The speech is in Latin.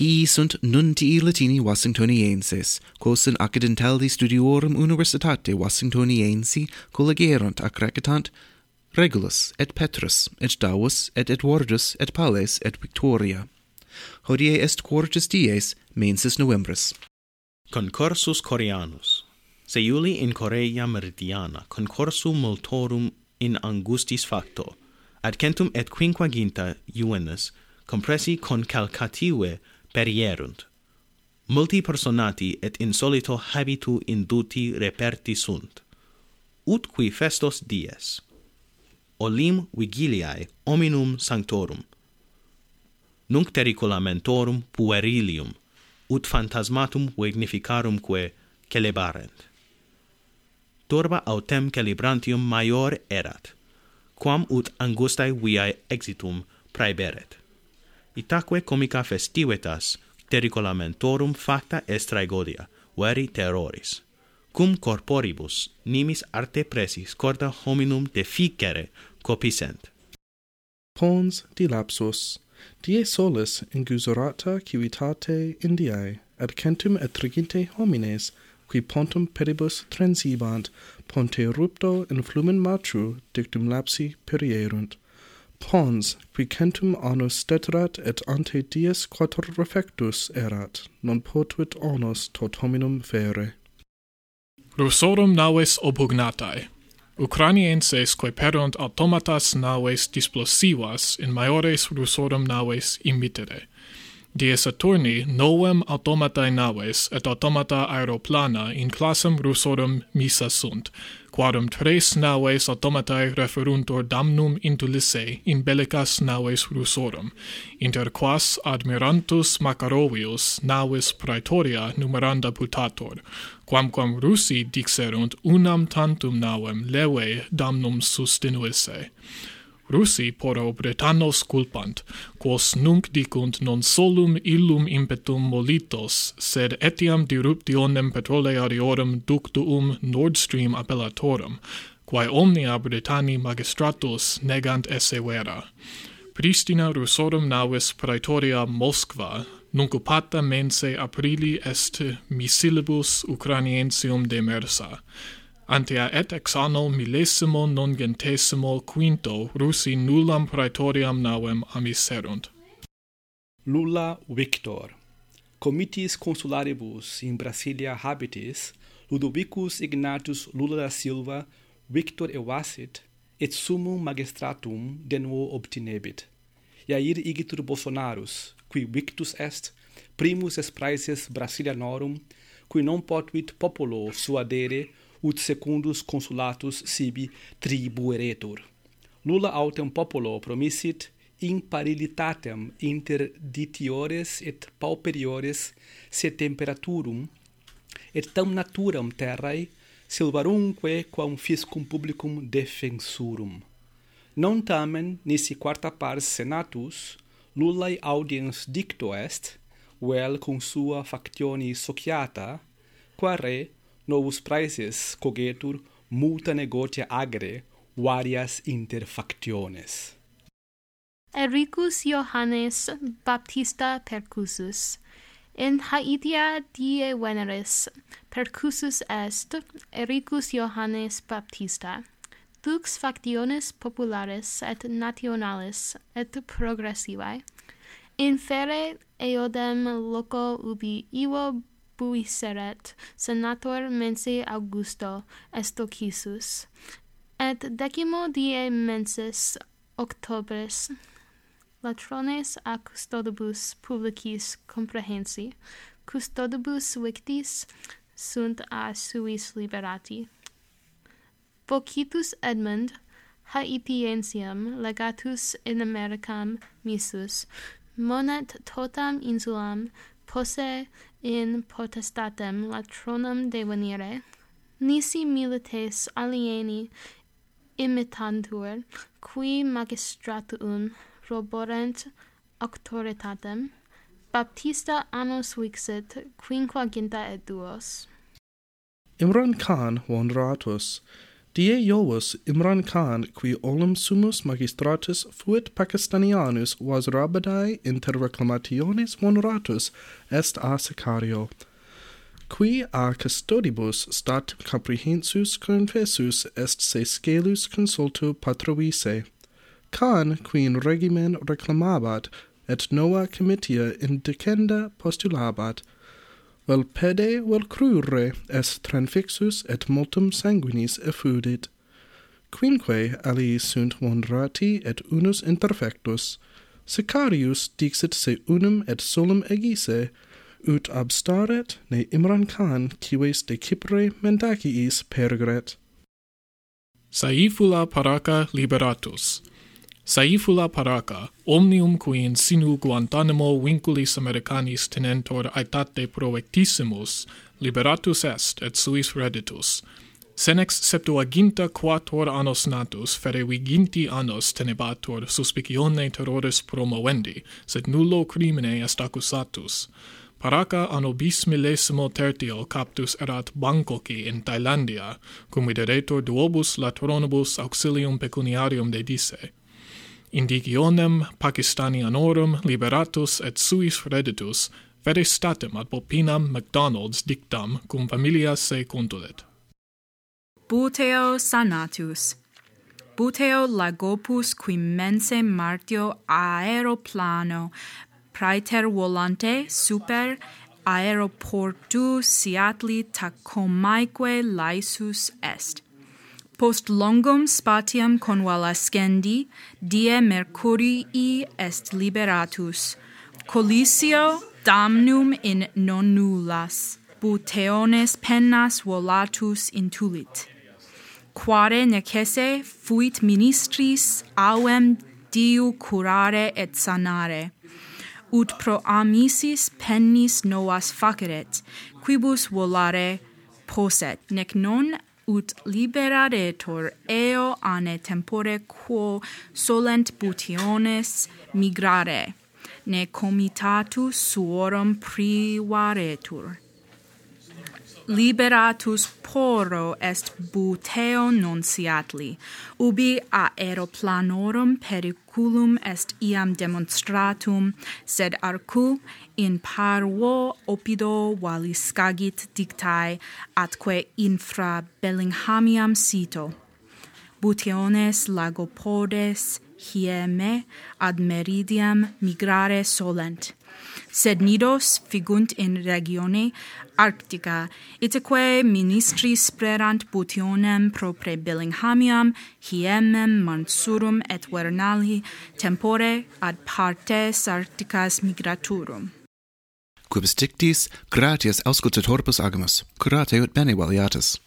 Hi sunt nuntii Latini Washingtonienses, quos in accidentaldi studiorum universitate Washingtoniensi collegerunt ac recitant Regulus, et Petrus, et Davus, et Edwardus, et Pales, et Victoria. Hodie est quartus dies, mensis novembris. Concursus Coreanus. Seiuli in Corea Meridiana concursum multorum in angustis facto, ad centum et quinquaginta juvenes, compressi concalcative perierunt. Multi personati et insolito habitu induti reperti sunt. Ut qui festos dies. Olim vigiliae hominum sanctorum. Nunc tericulamentorum puerilium, ut phantasmatum magnificarum quae celebarent. Turba autem celebrantium maior erat, quam ut angustae viae exitum praeberet itaque comica festivetas terricolamentorum facta est traegodia, veri terroris. Cum corporibus nimis arte presis corda hominum deficere copisent. Pons dilapsus, die solis ingusurata civitate Indiae, adcentum etriginte homines, qui pontum peribus transibant, ponte rupto in flumen matru dictum lapsi perierunt, Pons, qui centum annos steterat et ante dies quator refectus erat, non potuit onus tot hominum fere. Rusorum naves opugnatae. quae perunt automatas naves displosivas in maiores rusorum naves imitere. Die Saturni novem automatae naves et automata aeroplana in classem rusorum missa sunt, quadum tres naves automatae referuntur damnum intulisse in bellicas naves Russorum, inter quas admirantus Macarovius naves praetoria numeranda putator, quamquam Russi dixerunt unam tantum navem leve damnum sustinuisse. Russi poro Britannos culpant, quos nunc dicunt non solum illum impetum molitos, sed etiam diruptionem petroleariorum ductuum Nord Stream appellatorum, quae omnia Britanni magistratus negant esse vera. Pristina Russorum navis praetoria Moskva, nunc upata mense aprili est missilibus Ukraniensium demersa antea et ex anno millesimo nongentesimo quinto Rusi nullam praetoriam navem amiserunt. Lulla Victor Comitis consularibus in Brasilia habitis Ludovicus Ignatius Lula da Silva Victor Evasit, et summum magistratum de nuo obtinebit. Iair igitur Bolsonarus, qui victus est, primus espraises Brasilianorum, qui non potuit populo suadere ut secundus consulatus sibi tribueretur. Nulla autem populo promissit imparillitatem inter ditiores et pauperiores se temperaturum et tam naturam terrae silvarumque quam fiscum publicum defensurum. Non tamen nisi quarta pars senatus lullae audiens dicto est, vel well, cum sua factioni sociata, quare novus praeses cogetur multa negotia agre varias interfactiones. Ericus Johannes Baptista percussus. In Haetia die veneris percussus est Ericus Johannes Baptista. Dux factiones populares et nationales et progressivae infere eodem loco ubi ivo puisseret, senator mensi Augusto estocisus, et decimo die mensis octobres latrones a custodibus publicis comprehensi, custodibus victis sunt a suis liberati. Vocitus Edmund, Haitiensiam legatus in Americam missus, monet totam insulam posse in potestatem latronum devenire, nisi milites alieni imitantur, qui magistratum roborent auctoritatem, Baptista annos vixit, quinquaginta et duos. Imran Khan, one Die Iovus Imran Khan, qui olim sumus magistratus fuit Pakistanianus was rabadai inter reclamationes vonratus est a sicario. Qui a custodibus stat comprehensus confessus est se scelus consultu patrovise. Khan, qui in regimen reclamabat, et nova comitia indicenda postulabat, vel pede vel crure est transfixus et multum sanguinis effudit. Quinque alii sunt mondrati et unus imperfectus. Sicarius dixit se unum et solum egise, ut abstaret ne imran imrancan cives de Cypre mendaciis pergret. Saifula paraca liberatus, Saifula Paraka, omnium qui in sinu Guantanamo vinculis Americanis tenentor aetate proectissimus, liberatus est et suis reditus. Senex septuaginta quator annos natus fere viginti annos tenebatur suspicione terroris promovendi, sed nullo crimine est accusatus. Paraca anno bis millesimo tertio captus erat Bangkoki in Thailandia, cum videretur duobus latronibus auxilium pecuniarium dedisse indigionem Pakistanianorum liberatus et suis reditus, vere statem ad Popinam McDonald's dictam cum familia se contulet. Buteo sanatus. Buteo lagopus qui mense martio aeroplano praeter volante super aeroportu Seattle Tacomaeque laesus est. Post longum spatiam convalescendi, die Mercurii est liberatus, collisio damnum in non nullas, buteones pennas volatus intulit. Quare necesse fuit ministris auem diu curare et sanare, ut pro amicis pennis novas faceret, quibus volare poset, nec non ut liberaretor eo ane tempore quo solent butiones migrare, ne comitatus suorum privaretur liberatus poro est buteo nunciatli, ubi aeroplanorum periculum est iam demonstratum, sed arcu in parvo opido valiscagit dictae atque infra Bellinghamiam sito. Butiones lagopodes hieme ad meridiam migrare solent sed nidos figunt in regione arctica, itaque ministri sperant butionem propre Bellinghamiam, hiemem, Mansurum et Vernali tempore ad partes arcticas migraturum. Quibus dictis, gratias auscultatoribus agamus, curate ut bene valiatus.